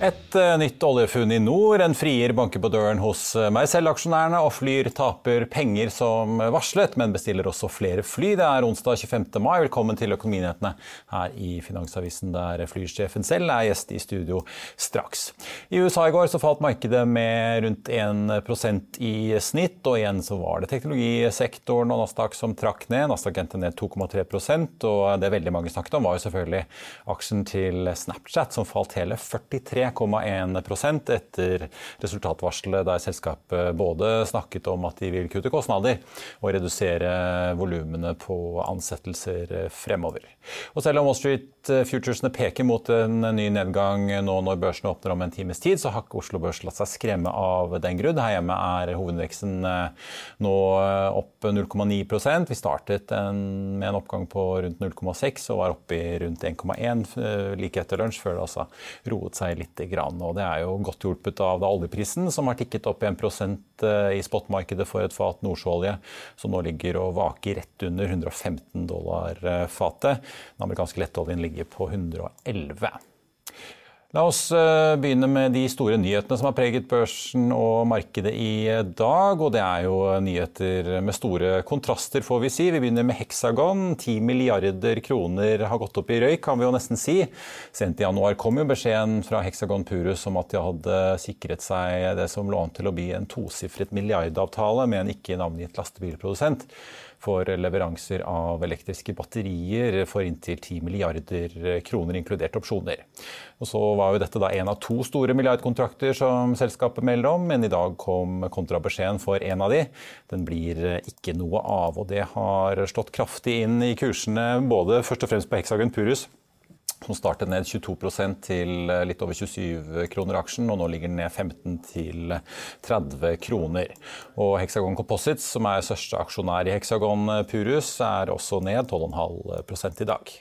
Et uh, nytt oljefunn i nord. En frier banker på døren hos meg selv-aksjonærene, og Flyr taper penger som varslet, men bestiller også flere fly. Det er onsdag 25. mai. Velkommen til Økonominyhetene her i Finansavisen, der flysjefen selv er gjest i studio straks. I USA i går så falt markedet med rundt 1% i snitt, og igjen så var det teknologisektoren og Nasdaq som trakk ned. Nasdaq endte ned 2,3% og det veldig mange snakket om, var jo selvfølgelig aksjen til Snapchat, som falt hele 43 3,1% etter resultatvarselet der selskapet både snakket om at de vil kutte kostnader og redusere volumene på ansettelser fremover. Og selv om Wall Street Futuresene peker mot en ny nedgang nå når børsene åpner om en times tid, så har ikke Oslo Børs latt seg skremme av den grunn. Her hjemme er hovedveksten nå opp 0,9% Vi startet en, med en oppgang på rundt 0,6 og var oppe i rundt 1,1 like etter lunsj, før det altså roet seg litt grann. Og det er jo godt hjulpet av oljeprisen, som har tikket opp 1 eh, i spotmarkedet for et fat nordsjøolje, som nå ligger og vaker rett under 115 dollar eh, fatet. Den amerikanske lettoljen ligger på 111. La oss eh, begynne med de store nyhetene som har preget børsen og markedet i dag. Og det er jo nyheter med store kontraster, får vi si. Vi begynner med Hexagon. 10 milliarder kroner har gått opp i røyk, kan vi jo nesten si. Sent i januar kom jo beskjeden fra Hexagon Purus om at de hadde sikret seg det som lå an til å bli en tosifret milliardavtale med en ikke navngitt lastebilprodusent for leveranser av elektriske batterier for inntil 10 milliarder kroner, inkludert opsjoner. Og så var jo dette da en av to store milliardkontrakter som selskapet melder om, men i dag kom kontrabeskjeden for en av de. Den blir ikke noe av, og det har slått kraftig inn i kursene både først og fremst på Hexagon Purus som startet ned 22 til eh, litt over 27 kroner aksjen, og nå ligger den ned 15 til 30 kroner. Og Hexagon Composites, som er største aksjonær i Hexagon Purus, er også ned 12,5 i dag.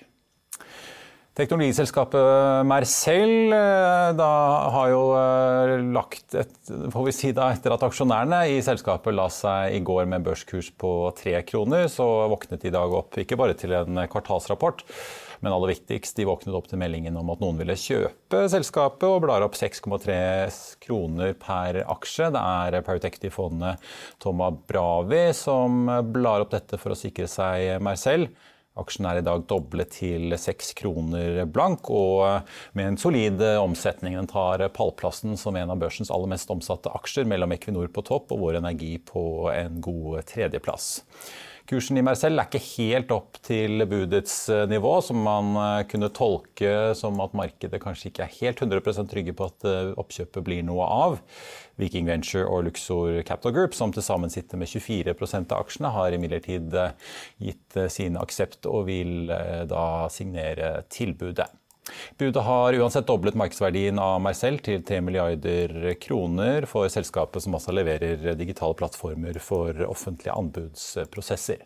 Teknologiselskapet Mercell eh, har jo eh, lagt et, får vi si da, Etter at aksjonærene i selskapet la seg i går med børskurs på tre kroner, så våknet de i dag opp ikke bare til en kvartalsrapport, men aller viktigst, de våknet opp til meldingen om at noen ville kjøpe selskapet, og blar opp 6,3 kroner per aksje. Det er Pautecti-fondet Toma Bravi som blar opp dette for å sikre seg Mercell. Aksjen er i dag doblet til 6 kroner blank, og med en solid omsetning. Den tar pallplassen som en av børsens aller mest omsatte aksjer, mellom Equinor på topp og Vår Energi på en god tredjeplass. Kursen i Mercell er ikke helt opp til budets eh, nivå, som man eh, kunne tolke som at markedet kanskje ikke er helt 100% trygge på at eh, oppkjøpet blir noe av. Viking Venture og Luxor Capital Group, som til sammen sitter med 24% av aksjene, har imidlertid gitt sin aksept og vil da signere tilbudet. Budet har uansett doblet markedsverdien av Marcel til 3 milliarder kroner for selskapet som også leverer digitale plattformer for offentlige anbudsprosesser.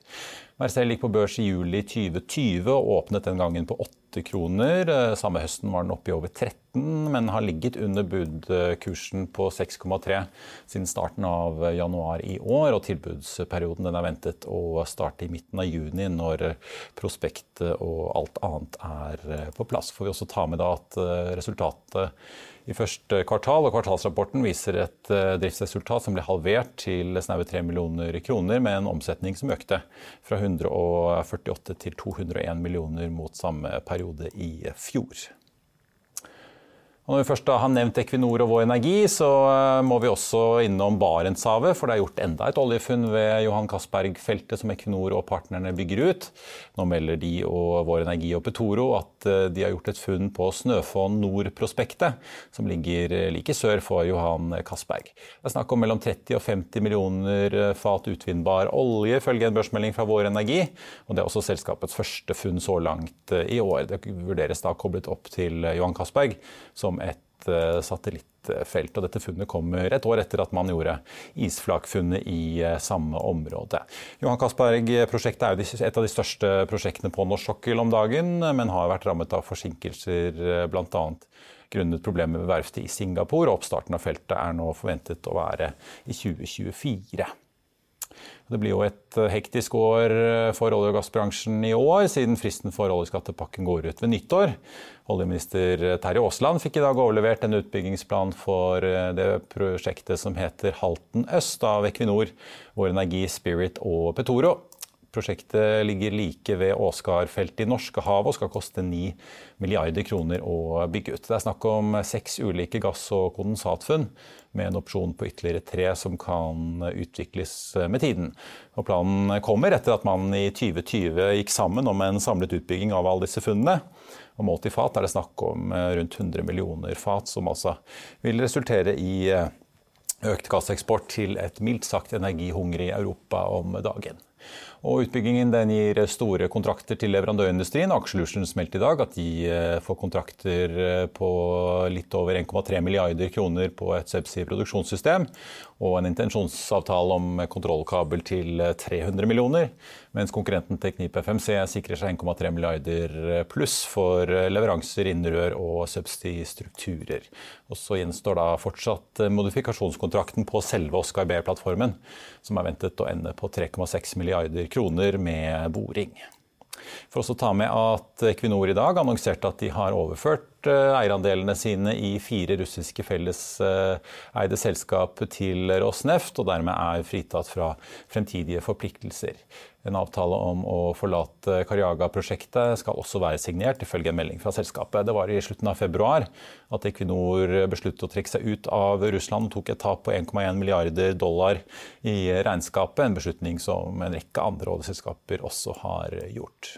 Marcel gikk på børs i juli 2020 og åpnet den gangen på 8 kroner. Samme høsten var den oppe i over 13, men har ligget under budkursen på 6,3 siden starten av januar i år. Og tilbudsperioden den er ventet å starte i midten av juni, når prospektet og alt annet er på plass. Får vi også ta med at resultatet i første kvartal, og kvartalsrapporten viser et eh, driftsresultat som ble halvert til snaue 3 millioner kroner, med en omsetning som økte fra 148 til 201 millioner mot samme periode i fjor. Og når vi først har nevnt Equinor og Vår Energi, så eh, må vi også innom Barentshavet. For det er gjort enda et oljefunn ved Johan Castberg-feltet som Equinor og partnerne bygger ut. Nå melder de og Vår Energi og Petoro at eh, de har gjort et funn på Snøfonn Nord-prospektet, som ligger eh, like sør for Johan Castberg. Det er snakk om mellom 30 og 50 millioner fat utvinnbar olje, ifølge en børsmelding fra Vår Energi. Og det er også selskapets første funn så langt i år. Det vurderes da koblet opp til Johan Castberg. som et eh, satellittfelt. og Dette funnet kommer et år etter at man gjorde isflakfunnet i eh, samme område. Johan Castberg-prosjektet er jo et av de største prosjektene på norsk sokkel om dagen, men har vært rammet av forsinkelser eh, bl.a. grunnet problemer ved verftet i Singapore. Oppstarten av feltet er nå forventet å være i 2024. Det blir jo et eh, hektisk år eh, for olje- og gassbransjen i år, siden fristen for oljeskattepakken går ut ved nyttår. Oljeminister Terje Aasland fikk i dag overlevert en utbyggingsplan for eh, det prosjektet som heter Halten øst av Equinor, Vår Energi, Spirit og Petoro. Prosjektet ligger like ved Åsgardfeltet i Norskehavet og skal koste 9 milliarder kroner å bygge ut. Det er snakk om seks ulike gass- og kondensatfunn, med en opsjon på ytterligere tre som kan utvikles med tiden. Og planen kommer etter at man i 2020 gikk sammen om en samlet utbygging av alle disse funnene. Og målt i fat er det snakk om rundt 100 millioner fat, som altså vil resultere i økt gasseksport til et mildt sagt energihungrig Europa om dagen. Og utbyggingen gir store kontrakter til leverandørindustrien. Aker meldte i dag at de eh, får kontrakter eh, på litt over 1,3 milliarder kroner på et subsea-produksjonssystem. Og en intensjonsavtale om kontrollkabel til 300 millioner. Mens konkurrenten Teknip FMC sikrer seg 1,3 milliarder pluss for leveranser innen rør og subsea-strukturer. Og så gjenstår da fortsatt modifikasjonskontrakten på selve Oscar B-plattformen, som er ventet å ende på 3,6 milliarder kroner med boring. For også ta med at Equinor i dag annonserte at de har overført eierandelene sine i fire russiske felleseide selskap til Rosneft, og dermed er fritatt fra fremtidige forpliktelser. En avtale om å forlate Karjaga-prosjektet skal også være signert, ifølge en melding fra selskapet. Det var i slutten av februar at Equinor besluttet å trekke seg ut av Russland og tok et tap på 1,1 milliarder dollar i regnskapet, en beslutning som en rekke andre oljeselskaper også har gjort.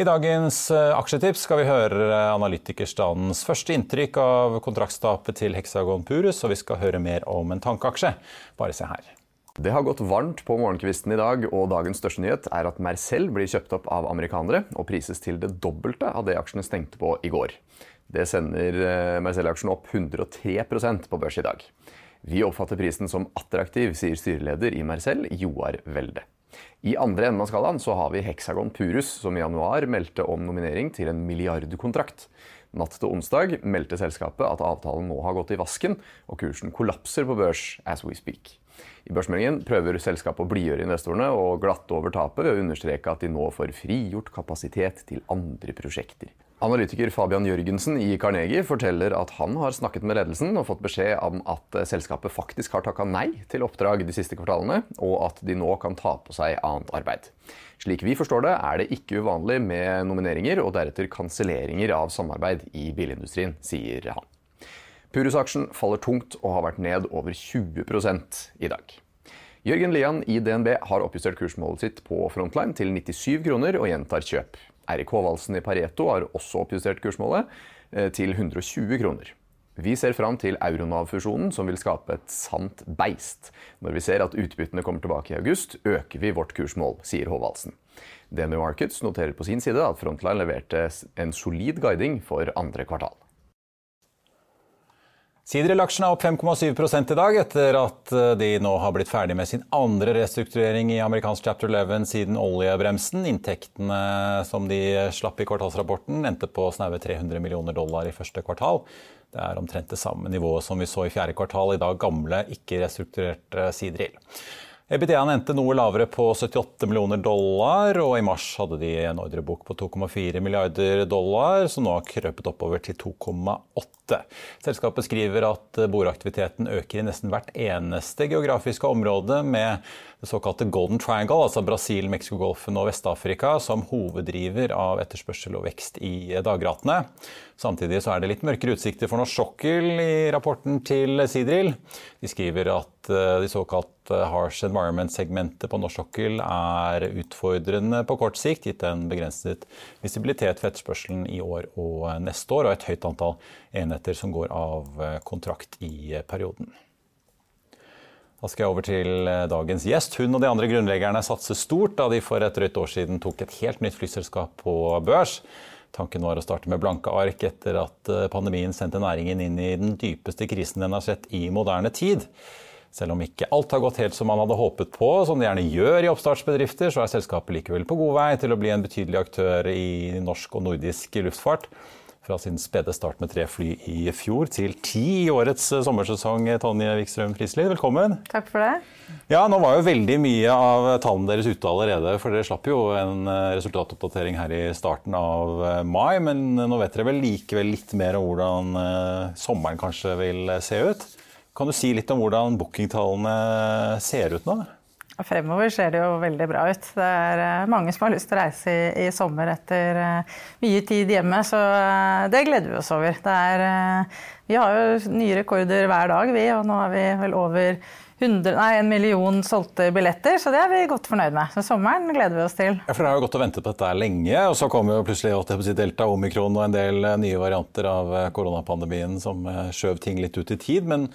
I dagens eh, aksjetips skal vi høre analytikerstandens første inntrykk av kontraktstapet til Hexagon Purus, og vi skal høre mer om en tankeaksje. Bare se her. Det har gått varmt på morgenkvisten i dag, og dagens største nyhet er at Mercell blir kjøpt opp av amerikanere og prises til det dobbelte av det aksjene stengte på i går. Det sender eh, Mercell-aksjen opp 103% på børs i dag. Vi oppfatter prisen som attraktiv, sier styreleder i Mercell, Joar Welde. I andre enden av skalaen så har vi Hexagon Purus, som i januar meldte om nominering til en milliardkontrakt. Natt til onsdag meldte selskapet at avtalen nå har gått i vasken, og kursen kollapser på børs as we speak. I børsmeldingen prøver selskapet å blidgjøre investorene og glatte over tapet ved å understreke at de nå får frigjort kapasitet til andre prosjekter. Analytiker Fabian Jørgensen i Carnegie forteller at han har snakket med ledelsen og fått beskjed om at selskapet faktisk har takka nei til oppdrag de siste kvartalene, og at de nå kan ta på seg annet arbeid. Slik vi forstår det, er det ikke uvanlig med nomineringer og deretter kanselleringer av samarbeid i bilindustrien, sier han. Purus-aksjen faller tungt og har vært ned over 20 i dag. Jørgen Lian i DNB har oppjustert kursmålet sitt på Frontline til 97 kroner og gjentar kjøp. Eirik Håvaldsen i Pareto har også oppjustert kursmålet eh, til 120 kroner. Vi ser fram til Euronav-fusjonen, som vil skape et sant beist. Når vi ser at utbyttene kommer tilbake i august, øker vi vårt kursmål, sier Håvaldsen. DNB Markets noterer på sin side at Frontline leverte en solid guiding for andre kvartal. Siderel-aksjen er opp 5,7 i dag, etter at eh, de nå har blitt ferdig med sin andre restrukturering i amerikansk chapter 11 siden oljebremsen. Inntektene som de slapp i kvartalsrapporten, endte på snaue 300 millioner dollar i første kvartal. Det er omtrent det samme nivået som vi så i fjerde kvartal, i dag gamle, ikke-restrukturerte Sideril. EBITDA endte noe lavere på 78 millioner dollar, og i mars hadde de en ordrebok på 2,4 milliarder dollar, som nå har krøpet oppover til 2,8. Selskapet skriver at boreaktiviteten øker i nesten hvert eneste geografiske område, med det såkalte Golden Triangle, altså Brasil, Mexicogolfen og Vest-Afrika, som hoveddriver av etterspørsel og vekst i dagratene. Samtidig så er det litt mørkere utsikter for norsk sokkel i rapporten til Sidril. De skriver at de såkalte harsh environment-segmentet på norsk sokkel er utfordrende på kort sikt, gitt en begrenset visibilitet for etterspørselen i år og neste år, og et høyt antall enheter som går av kontrakt i perioden. Da skal jeg over til dagens gjest. Hun og de andre grunnleggerne satser stort da de for et drøyt år siden tok et helt nytt flyselskap på børs. Tanken var å starte med blanke ark etter at pandemien sendte næringen inn i den dypeste krisen den har sett i moderne tid. Selv om ikke alt har gått helt som man hadde håpet på, som det gjerne gjør i oppstartsbedrifter, så er selskapet likevel på god vei til å bli en betydelig aktør i norsk og nordisk luftfart. Fra sin spede start med tre fly i fjor til ti i årets sommersesong. Tonje Wikstrøm Frislid, velkommen. Takk for det. Ja, Nå var jo veldig mye av tallene deres ute allerede, for dere slapp jo en resultatoppdatering her i starten av mai. Men nå vet dere vel likevel litt mer om hvordan sommeren kanskje vil se ut? Kan du si litt om hvordan bookingtallene ser ut nå? Fremover ser det jo veldig bra ut. Det er mange som har lyst til å reise i, i sommer etter mye tid hjemme, så det gleder vi oss over. Er, vi har jo nye rekorder hver dag, vi, og nå har vi vel over 100, nei, en million solgte billetter, så det er vi godt fornøyd med. Så sommeren gleder vi oss til. Ja, for Dere har jo gått og ventet på dette lenge, og så kom jo plutselig Delta, omikron og en del nye varianter av koronapandemien som skjøv ting litt ut i tid. men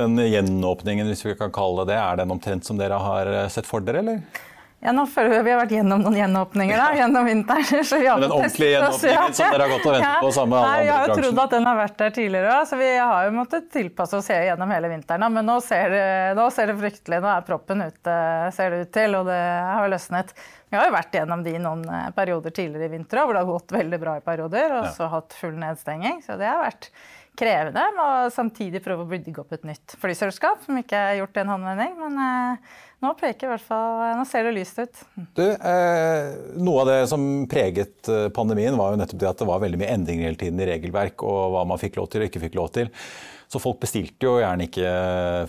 den gjenåpningen, hvis vi kan kalle det det, er den omtrent som dere har sett for dere, eller? Ja, nå føler vi Vi har vært gjennom noen gjenåpninger da, gjennom vinteren. Så vi har Men den ordentlige gjenåpningen ja. som dere har gått og ventet på sammen med alle Nei, Vi har jo trodd at den har vært der tidligere òg, så vi har jo måttet tilpasse oss gjennom hele vinteren. Men nå ser, det, nå ser det fryktelig Nå er proppen ute, ser det ut til, og det har løsnet. Vi har jo vært gjennom de noen perioder tidligere i vinter hvor det har gått veldig bra i perioder, og så hatt full nedstenging. Så det har vært krevende, og samtidig prøve å bygge opp et nytt flyselskap, som ikke er gjort i en håndvending. Men eh, nå peker i hvert fall Nå ser det lyst ut. Du, eh, noe av det som preget pandemien, var jo nettopp det at det var veldig mye endringer hele tiden i regelverk og hva man fikk lov til og ikke fikk lov til. Så folk bestilte jo gjerne ikke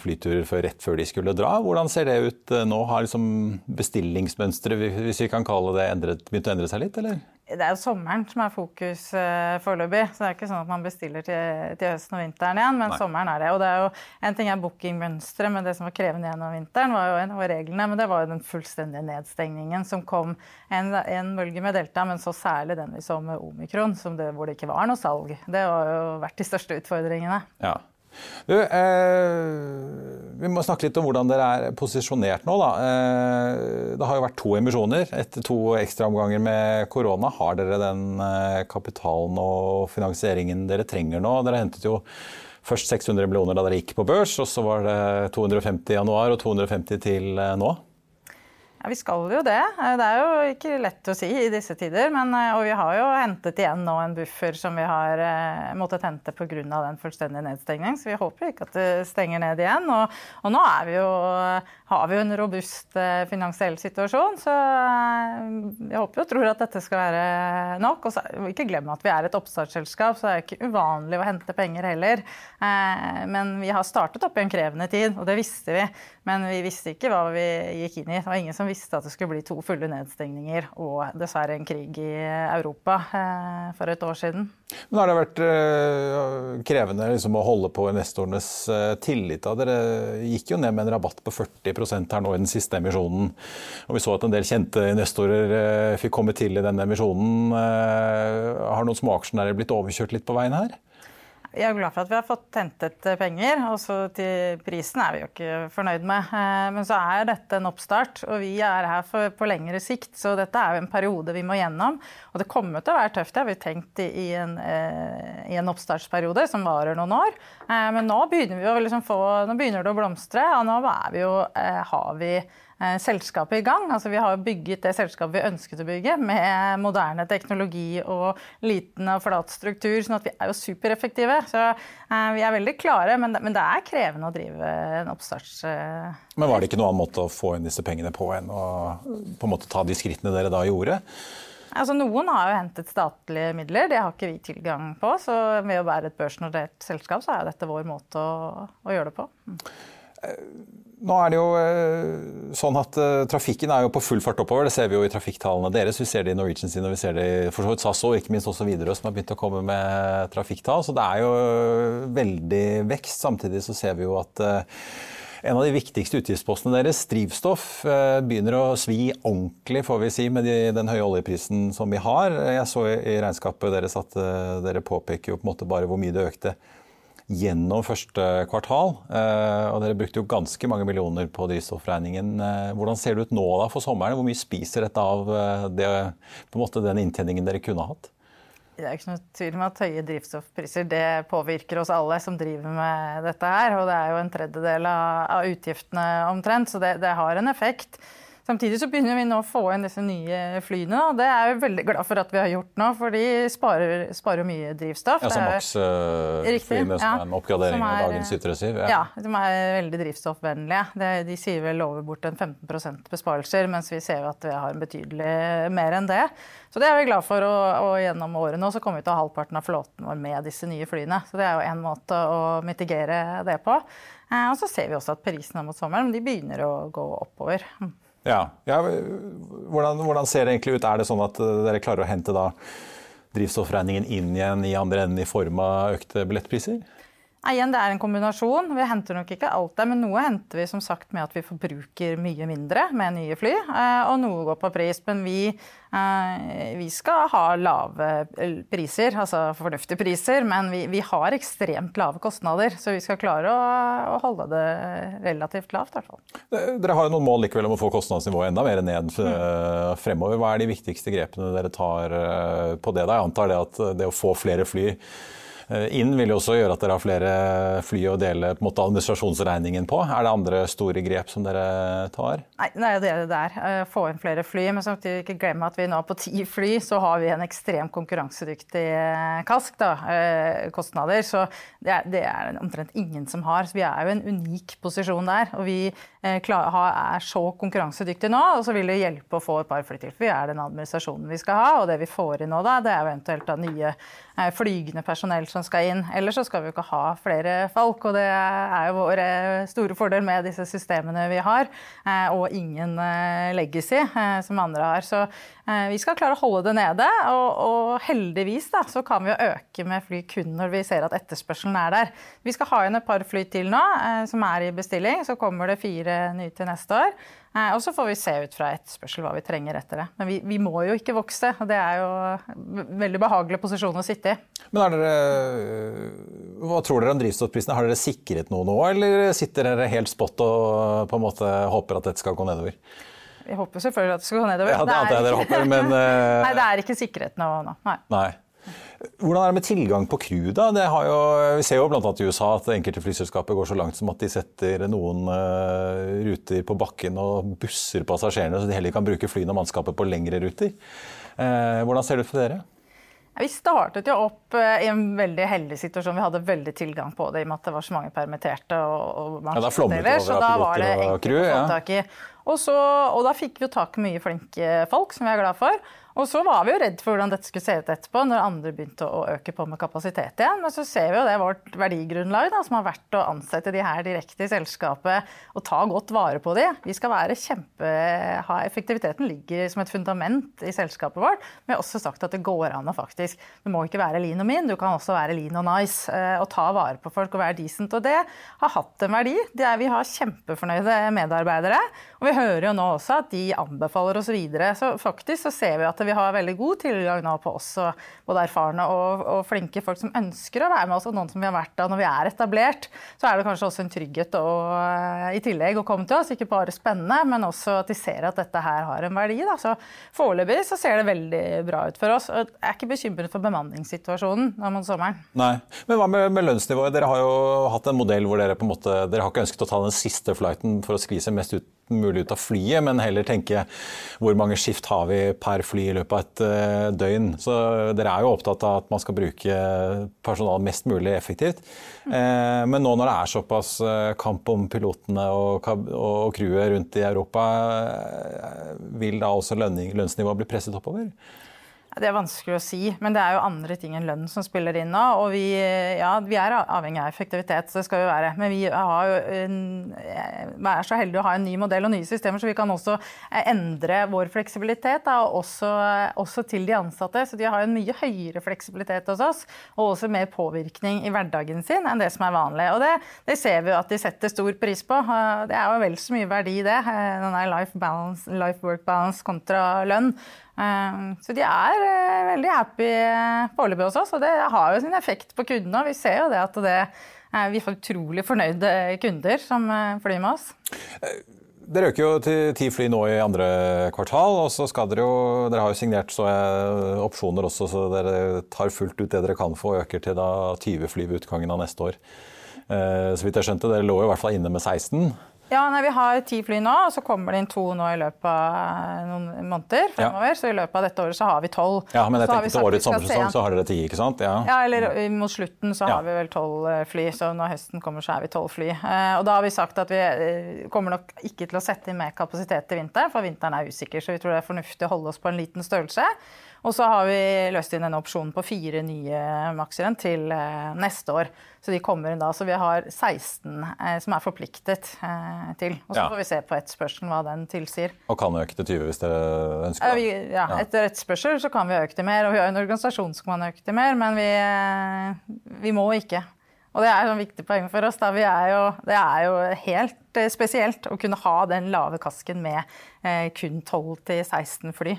flyturer før rett før de skulle dra. Hvordan ser det ut nå? Har liksom bestillingsmønsteret, hvis vi kan kalle det, endret, begynt å endre seg litt, eller? Det er jo sommeren som er fokus uh, foreløpig. Så det er ikke sånn at man bestiller til, til høsten og vinteren igjen, men Nei. sommeren er det. Og det er jo, en ting er bookingmønsteret, men det som var krevende gjennom vinteren, var jo en av reglene. Men det var jo den fullstendige nedstengningen som kom. En, en bølge med delta, men så særlig den vi så med omikron, det, hvor det ikke var noe salg. Det har jo vært de største utfordringene. Ja. Du, eh, vi må snakke litt om hvordan dere er posisjonert nå. Da. Eh, det har jo vært to emisjoner etter to ekstraomganger med korona. Har dere den eh, kapitalen og finansieringen dere trenger nå? Dere hentet jo først 600 millioner da dere gikk på børs, og så var det 250 i januar og 250 til eh, nå. Ja, Vi skal jo det. Det er jo ikke lett å si i disse tider. Men, eh, og vi har jo hentet igjen nå en buffer som vi har eh, måttet hente pga. den fullstendige nedstengning. Så vi håper ikke at det stenger ned igjen. Og, og nå vi jo, har vi jo en robust eh, finansiell situasjon, så jeg håper og tror at dette skal være nok. Og så, ikke glem at vi er et oppstartsselskap, så det er ikke uvanlig å hente penger heller. Men vi har startet opp i en krevende tid, og det visste vi. Men vi visste ikke hva vi gikk inn i. Det var ingen som visste at det skulle bli to fulle nedstengninger og dessverre en krig i Europa eh, for et år siden. Men Har det vært eh, krevende liksom, å holde på investorenes eh, tillit? Dere gikk jo ned med en rabatt på 40% her nå i den siste emisjonen. Og vi så at en del kjente investorer fikk komme til i denne emisjonen. Har noen småaksjonærer blitt overkjørt litt på veien her? Jeg er glad for at vi har fått hentet eh, penger. og så til Prisen er vi jo ikke fornøyd med. Eh, men så er dette en oppstart, og vi er her for, på lengre sikt. Så dette er jo en periode vi må gjennom. Og det kommer til å være tøft, det har vi tenkt i en, eh, i en oppstartsperiode som varer noen år. Men nå begynner, liksom få, nå begynner det å blomstre, og nå vi jo, har vi selskapet i gang. Altså, vi har bygget det selskapet vi ønsket å bygge, med moderne teknologi og liten og flat struktur. sånn at vi er jo supereffektive. Så eh, vi er veldig klare, men det, men det, er krevende å drive en oppstarts... Eh. men var det ikke noen annen måte å få inn disse pengene på enn å på en måte ta de skrittene dere da gjorde? Altså, noen har jo hentet statlige midler, det har ikke vi tilgang på. Så ved å være et børsnotert selskap, så er dette vår måte å, å gjøre det på. Mm. Nå er det jo eh, sånn at uh, Trafikken er jo på full fart oppover. Det ser vi jo i trafikktallene deres. Vi ser det i Norwegian sine, vi ser det i for så vidt SAS og ikke minst også Widerøe, som har begynt å komme med trafikktall. Så det er jo eh, veldig vekst. Samtidig så ser vi jo at en av de viktigste utgiftspostene deres, drivstoff, begynner å svi ordentlig, får vi si, med de, den høye oljeprisen som vi har. Jeg så i regnskapet deres at dere påpeker jo på en måte bare hvor mye det økte gjennom første kvartal. Eh, og dere brukte jo ganske mange millioner på drivstoffregningen. Eh, hvordan ser det ut nå da for sommeren? Hvor mye spiser dette av eh, det, måte den inntjeningen dere kunne hatt? Det er ikke noe tvil om at høye drivstoffpriser det påvirker oss alle som driver med dette her. Og det er jo en tredjedel av utgiftene omtrent, så det, det har en effekt. Samtidig så begynner vi nå å få inn disse nye flyene. og Det er jeg veldig glad for at vi har gjort nå, for de sparer, sparer mye drivstoff. Ja, Som Max-flyene, som som er en oppgradering er, av dagens 737? Ja. ja, de er veldig drivstoffvennlige. De, de sier vel over bort en 15% besparelser, mens vi ser at vi har en betydelig mer enn det. Så det er vi glad for. Og, og gjennom året nå så kommer vi til å ha halvparten av flåten vår med disse nye flyene. Så det er jo én måte å mitigere det på. Eh, og så ser vi også at prisene mot sommeren de begynner å gå oppover. Ja, ja hvordan, hvordan, ser det egentlig ut? Er det sånn at eh, dere klarer å hente da drivstoffregningen inn igjen i andre enden i form av økte billettpriser? Igjen, det er en kombinasjon. Vi henter nok ikke alt der, men noe henter vi som sagt med at vi forbruker mye mindre med nye fly, eh, og noe går på pris. Men vi, eh, vi skal ha lave eh, priser, altså fornuftige priser, men vi, vi, har ekstremt lave kostnader. Så vi skal klare å, å holde det relativt lavt, i hvert fall. Dere har jo noen mål likevel om å få kostnadsnivået enda mer ned mm. fremover. Hva er de viktigste grepene dere tar på det? Da? Jeg antar det at det å få flere fly inn vil jo også gjøre at dere har flere fly å dele på en måte, administrasjonsregningen på. Er det andre store grep som dere tar? Nei, det er det det er. Eh, få inn flere fly. Men samtidig ikke glemme at vi nå på ti fly så har vi en ekstremt konkurransedyktig eh, kask. Da, kostnader. Så det er, det er omtrent ingen som har. Så vi er jo i en unik posisjon der. Og vi er så konkurransedyktige nå, og så vil det hjelpe å få et par fly til. For vi er den administrasjonen vi skal ha, og det vi får inn nå, da, det er jo eventuelt da nye flygende personell som skal inn. Ellers så skal vi jo ikke ha flere folk, og det er jo vår store fordel med disse systemene vi har. Eh, og ingen eh, legacy, eh, som andre har. Så vi skal klare å holde det nede. Og, og heldigvis da, så kan vi jo øke med fly kun når vi ser at etterspørselen er der. Vi skal ha inn et par fly til nå som er i bestilling. Så kommer det fire nye til neste år. Og så får vi se ut fra etterspørsel hva vi trenger etter det. Men vi, vi, må jo ikke vokse, og det er jo en veldig behagelig posisjon å sitte i. Men dere, Hva tror dere om drivstoffprisene? Har dere sikret noe nå, eller sitter dere helt spot og på en måte håper at dette skal gå nedover? Vi håper selvfølgelig at det skal gå nedover. Ja, det antar jeg dere håper, men... Nei, det er ikke sikret noe nå. Nei. Nei. Hvordan er det med tilgang på crew? da? Jo, vi ser jo bl.a. i USA at enkelte flyselskaper går så langt som at de setter noen uh, ruter på bakken og busser passasjerene, så de heller kan bruke flyene og mannskapet på lengre ruter. Uh, hvordan ser det ut for dere? Vi startet jo opp uh, i en veldig heldig situasjon. Vi hadde veldig tilgang på det i og med at det var så mange permitterte. og, og ja, Da flommet det over av piloter og crew? Ja. Og, så, og da fikk vi jo tak i mye flinke folk, som vi er glad for. Og så var vi jo redd for hvordan dette skulle se ut etterpå, når andre begynte å øke på med kapasitet igjen. Men så ser vi jo det vårt verdigrunnlag, da, som har vært å ansette de her direkte i selskapet og ta godt vare på de. Vi skal være kjempe... Ha, effektiviteten ligger som et fundament i selskapet vårt. Men vi har også sagt at det går an å faktisk Du må ikke være lean og min, du kan også være lean og nice. Eh, og ta vare på folk og være decent. Og det har hatt en verdi. Det er, vi har kjempefornøyde medarbeidere. Og vi hører jo nå også at de anbefaler oss videre. Så faktisk så ser vi at vi har veldig god tilgang nå på også både erfarne og, og, flinke folk som ønsker å være med oss, og noen som vi har vært av når vi er etablert. Så er det kanskje også en trygghet og, i tillegg å komme til oss. Ikke bare spennende, men også at de ser at dette her har en verdi. Da. Så foreløpig så ser det veldig bra ut for oss. Og jeg er ikke bekymret for bemanningssituasjonen nå mot sommeren. Nei, Men hva med, med lønnsnivået? Dere har jo hatt en modell hvor dere på en måte, dere har ikke ønsket å ta den siste flighten for å skvise mest ut mulig ut av flyet, men heller tenke hvor mange skift har vi per fly i løpet av et uh, døgn. Så dere er jo opptatt av at man skal bruke personal mest mulig effektivt. Uh, men nå når det er såpass uh, kamp om pilotene og, og crewet rundt i Europa, vil da også lønnsnivået bli presset oppover? Det er vanskelig å si, men det er jo andre ting enn lønn som spiller inn nå. Og vi, ja, vi er avhengig av effektivitet, så det skal vi være. Men vi en, er så heldige å ha en ny modell og nye systemer, så vi kan også endre vår fleksibilitet. Da, også, også, til de ansatte. Så de har en mye høyere fleksibilitet hos oss, og også mer påvirkning i hverdagen sin enn det som er vanlig. Og det, det ser vi jo at de setter stor pris på. Det er jo vel så mye verdi det. Denne life, life work balance kontra lønn. Ehm, så de er eh, veldig happy eh, foreløpig hos oss, og det har jo sin effekt på kundene. Vi ser jo det at det, vi får utrolig fornøyde kunder som eh, flyr med oss. Dere øker jo til ti fly nå i andre kvartal, og så skal dere jo Dere har jo signert så opsjoner også, så dere tar fullt ut det dere kan få, og øker til da 20 fly ved utgangen av neste år. Så vidt jeg skjønte, dere lå jo i hvert fall inne med 16. Ja, nei, Vi har ti fly nå, og så kommer det inn to nå i løpet av noen måneder. fremover, ja. Så i løpet av dette året så har vi tolv. Ja, Men jeg tenkte til årets sommersesong så har dere ti, ikke sant? Ja, ja eller mot slutten så har vi vel tolv eh, fly. Så når høsten kommer så er vi tolv fly. Eh, og da har vi sagt at vi eh, kommer nok ikke til å sette inn mer kapasitet til vinteren, for vinteren er usikker. Så vi tror det er fornuftig å holde oss på en liten størrelse. Og så har vi løst inn en opsjon på fire nye Maxien til eh, neste år. Så de kommer inn da. Så vi har 16 eh, som er forpliktet eh, til. Og så ja. får vi se på etterspørselen hva den tilsier. Og kan øke til 20 hvis dere ønsker det? Ja, ja, etter etterspørsel så kan vi øke til mer. Og vi har en organisasjon som kan øke til mer, men vi, vi må ikke. Og det er et viktig poeng for oss. Er jo, det er jo helt spesielt å kunne ha den lave kasken med eh, kun 12-16 fly.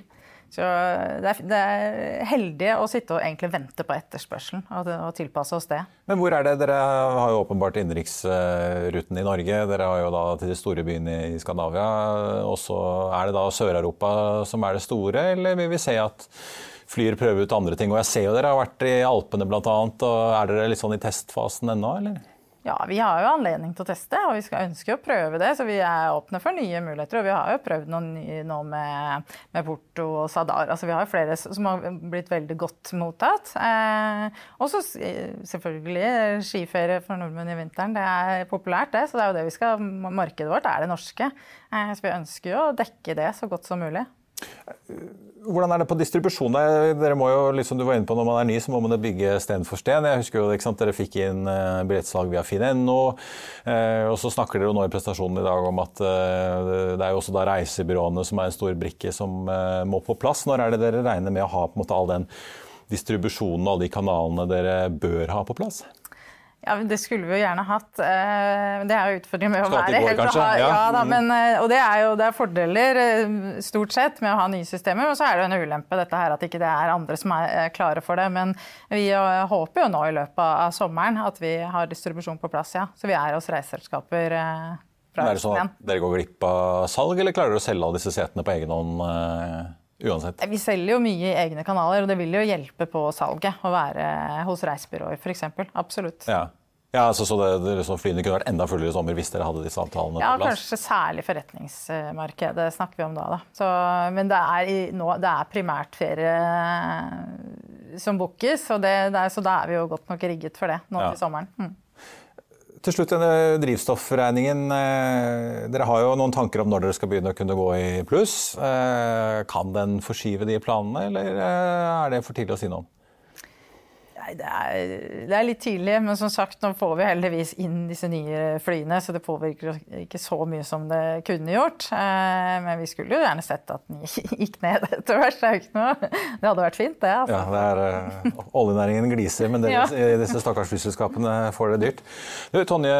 Så det er, det er, heldig å sitte og egentlig vente på etterspørselen og, og, tilpasse oss det. Men hvor er det? Dere har jo åpenbart innenriksruten i Norge. Dere har jo da til de store byene i Skandinavia. Og så er det da Sør-Europa som er det store, eller vil vi se at Flyr prøver ut andre ting? Og jeg ser jo dere har vært i Alpene bl.a. Er dere litt sånn i testfasen ennå, eller? Ja, vi har jo anledning til å teste, og vi skal ønske å prøve det. Så vi er åpne for nye muligheter. Og vi har jo prøvd noen nye nå med, med Porto og Sadar. Altså, vi har jo flere som har blitt veldig godt mottatt. Eh, og så selvfølgelig skiferie for nordmenn i vinteren. Det er populært, det. Så det er jo det vi skal Markedet vårt er det norske. Eh, så vi ønsker jo å dekke det så godt som mulig. Hvordan er det på distribusjon? Dere må jo, liksom du var inne på Når man er ny, så må man bygge sten for sten. Jeg husker jo, ikke sant, Dere fikk inn uh, billettsalg via finn.no. Uh, og så snakker dere jo nå i prestasjonen i dag om at uh, det er jo også da reisebyråene som er en stor brikke som må på plass. Når er det dere regner med å ha på en måte all den distribusjonen og alle de kanalene dere bør ha på plass? Ja, Det skulle vi jo gjerne hatt. Eh, det er jo utfordringen med å være helt kanskje? Ja. ja da, men, eh, og det er jo det er fordeler eh, stort sett med å ha nye systemer, og så er det jo en ulempe dette her at ikke det er andre som er klare for det. Men vi håper jo nå i løpet av sommeren at vi har distribusjon på plass, ja. Så vi er hos reiseselskaper. Fra er det sånn at dere går glipp av salg, eller klarer dere å selge av disse setene på egen hånd? Uansett. Vi selger jo mye i egne kanaler, og det vil jo hjelpe på salget å være hos reisebyråer f.eks. Absolutt. Ja. Ja, altså, så det, det, så Flyene kunne vært enda fullere i sommer hvis dere hadde disse avtalene ja, på plass? Ja, kanskje særlig forretningsmarkedet snakker vi om da. da. Så, men det er, nå, det er primært ferie som bookes, så, det, så, da er vi jo godt nok rigget for det nå ja. til sommeren. Mm. Til slutt denne drivstoffregningen. Dere har jo noen tanker om når dere skal begynne å kunne gå i pluss. Kan den forskyve de planene, eller er det for tidlig å si noe om? Nei, det er, det er, litt tidlig, men som sagt, nå får vi heldigvis inn disse nye flyene, så det påvirker ikke så mye som det kunne gjort. Eh, men vi skulle jo gjerne sett at den gikk ned etter hvert. Det, det hadde vært fint, det. Altså. Ja, det er, uh, Oljenæringen gliser, men dere, ja. disse stakkars flyselskapene får det dyrt. Du, Tonje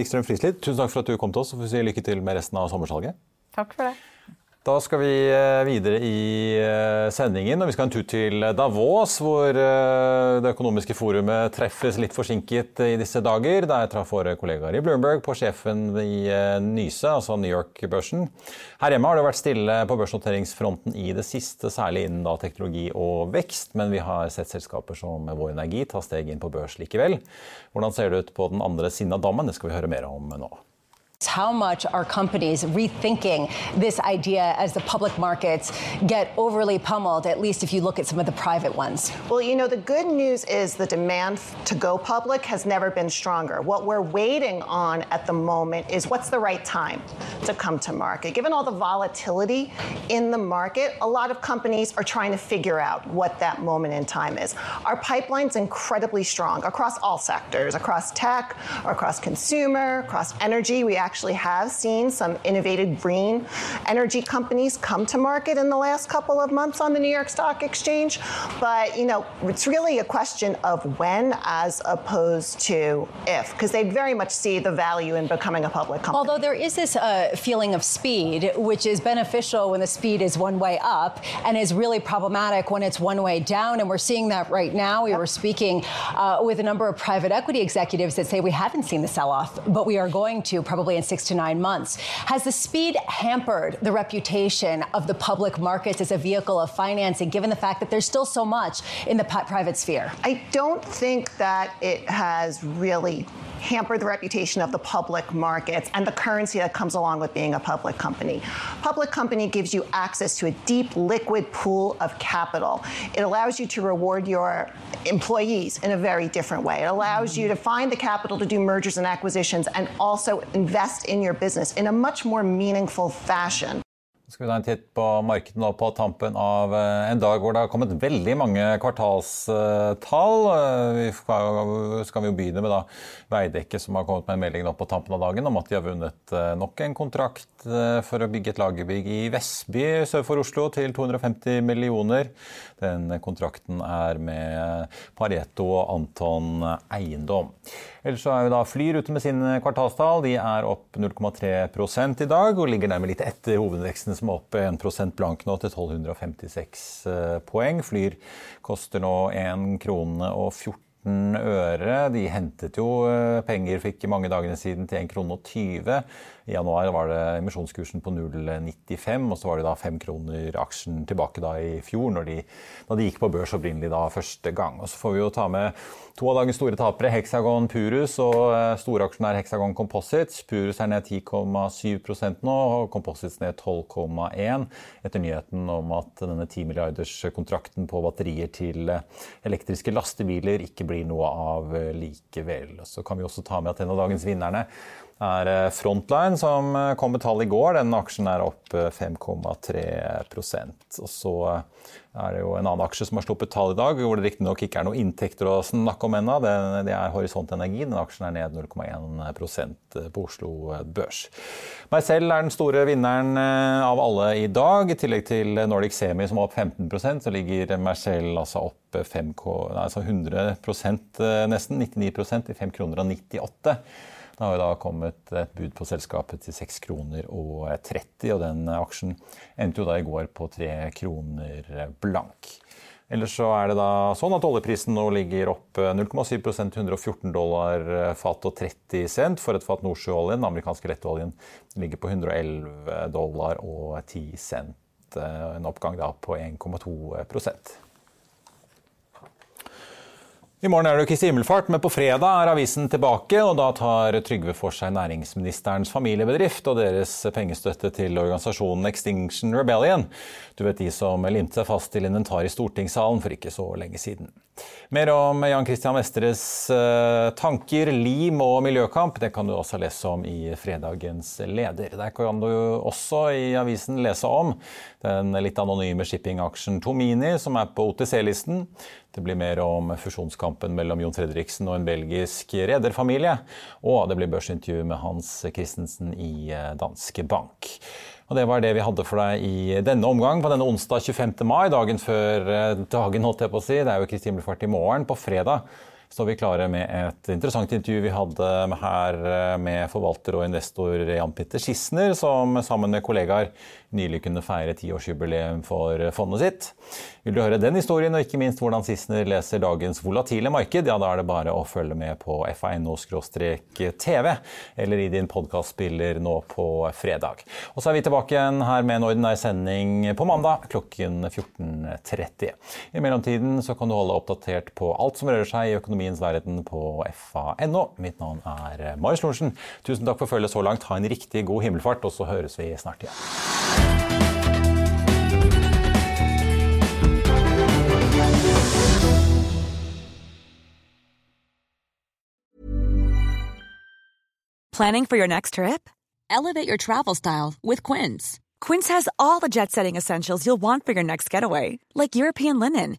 Wikstrøm Frislid, tusen takk for at du kom til oss, og får si lykke til med resten av sommersalget. Takk for det. Da skal vi eh, videre i eh, sendingen, og vi skal en tur til Davos, hvor eh, Det økonomiske forumet treffes litt forsinket i disse dager. Der traff våre kollegaer i Bloomberg på sjefen i Nyse, altså New York-børsen. Her hjemme har det vært stille på børsnoteringsfronten i det siste, særlig innen teknologi og vekst, men vi har sett selskaper som Vår Energi ta steg inn på børs likevel. Hvordan ser det ut på den andre siden av dammen? Det skal vi høre mer om nå. How much are companies rethinking this idea as the public markets get overly pummeled, at least if you look at some of the private ones? Well, you know, the good news is the demand to go public has never been stronger. What we're waiting on at the moment is what's the right time to come to market. Given all the volatility in the market, a lot of companies are trying to figure out what that moment in time is. Our pipeline's incredibly strong across all sectors, across tech, across consumer, across energy. We actually have seen some innovative green energy companies come to market in the last couple of months on the New York Stock Exchange. But, you know, it's really a question of when as opposed to if, because they very much see the value in becoming a public company. Although there is this uh, feeling of speed, which is beneficial when the speed is one way up and is really problematic when it's one way down. And we're seeing that right now. We yep. were speaking uh, with a number of private equity executives that say we haven't seen the sell off, but we are going to probably in six to nine months. Has the speed hampered the reputation of the public markets as a vehicle of financing, given the fact that there's still so much in the private sphere? I don't think that it has really hamper the reputation of the public markets and the currency that comes along with being a public company. Public company gives you access to a deep liquid pool of capital. It allows you to reward your employees in a very different way. It allows you to find the capital to do mergers and acquisitions and also invest in your business in a much more meaningful fashion. Skal vi ta en titt på markedet nå på tampen av eh, en dag hvor det har kommet veldig mange kvartalstall. Eh, vi skal, jo begynne med da Veidekke, som har kommet med en melding nå på tampen av dagen om at de har vunnet eh, nok en kontrakt for å bygge et lagerbygg i Vestby sør for Oslo til 250 millioner. Den kontrakten er med Pareto og Anton Eiendom. Ellers så er jo da Flyr ute med sin kvartalstall. De er opp 0,3 i dag og ligger nærmere litt etter hovedveksten som er opp 1 blank nå til 1256 eh, poeng. Flyr koster nå 1 krone og 14 øre. De hentet jo eh, penger, fikk mange dagene siden, til 1 krone og 20. I januar var det emisjonskursen på 0,95, og så var det da fem kroner aksjen tilbake da i fjor, når de, når de gikk på børs opprinnelig da første gang. Og så får vi jo ta med to av dagens store tapere, Hexagon Purus og eh, storaksjonær Hexagon Composites. Purus er ned 10,7% nå, og Composites ned 12,1 etter nyheten om at denne 10 milliarders kontrakten på batterier til eh, elektriske lastebiler ikke blir noe av eh, likevel. Så kan vi også ta med at en av dagens vinnerne er eh, Frontline, som eh, kom med tall i går. Den aksjen er opp 5,3 eh, Og så er det jo en annen aksje som har sluppet tall i dag, hvor det riktignok ikke er noen inntekter å snakke om ennå. Det, er Horisont Energi. Den aksjen er ned 0,1% på Oslo Børs. Meg selv er den store vinneren av alle i dag. I tillegg til Nordic Semi, som var opp 15% så ligger Mercell altså opp 5, altså 100% nesten. 99% i 5 kroner og 98. Det har jo da kommet et bud på selskapet til 6 kroner og 30, og den aksjen endte jo da i går på 3 kroner blank. Ellers så er det da sånn at oljeprisen nå ligger opp 0,7 til 114 dollar fat og 30 cent for et fat nordsjøoljen. Den amerikanske lettoljen ligger på 111 dollar og 10 cent. En oppgang da på 1,2 I morgen er det Kristi himmelfart, men på fredag er avisen tilbake. og Da tar Trygve for seg næringsministerens familiebedrift og deres pengestøtte til organisasjonen Extinction Rebellion. Du vet de som limte seg fast til inventar i stortingssalen for ikke så lenge siden. Mer om Jan Christian Vestres uh, tanker, lim og miljøkamp det kan du også lese om i fredagens leder. Der kan du også i avisen lese om den litt anonyme shippingaksjen Tomini, som er på OTC-listen. Det blir mer om fusjonskampen mellom Jon Fredriksen og en belgisk rederfamilie. Og det blir børsintervju med Hans Christensen i eh, Danske Bank. Og Det var det vi hadde for deg i denne omgang på denne onsdag 25. mai, dagen før eh, dagen, holdt jeg på å si. Det er jo Kristin Blufart i morgen. På fredag står vi klare med et interessant intervju vi hadde her eh, med forvalter og investor Jan Petter Schissner, som sammen med kollegaer nylig kunne feire tiårsjubileum for fondet sitt. Vil du høre den historien, og ikke minst hvordan Sissener leser dagens volatile marked, ja, da er det bare å følge med på fa.no-tv, eller i din podkastspiller nå på fredag. Og så er vi tilbake igjen her med en ordinær sending på mandag klokken 14.30. I mellomtiden så kan du holde oppdatert på alt som rører seg i økonomien økonomiens verden på fa.no. Mitt navn er Marius Lorentzen. Tusen takk for følget så langt. Ha en riktig god himmelfart, og så høres vi snart igjen. Planning for your next trip? Elevate your travel style with Quince. Quince has all jet setting essentials you'll want for your next getaway, like European linen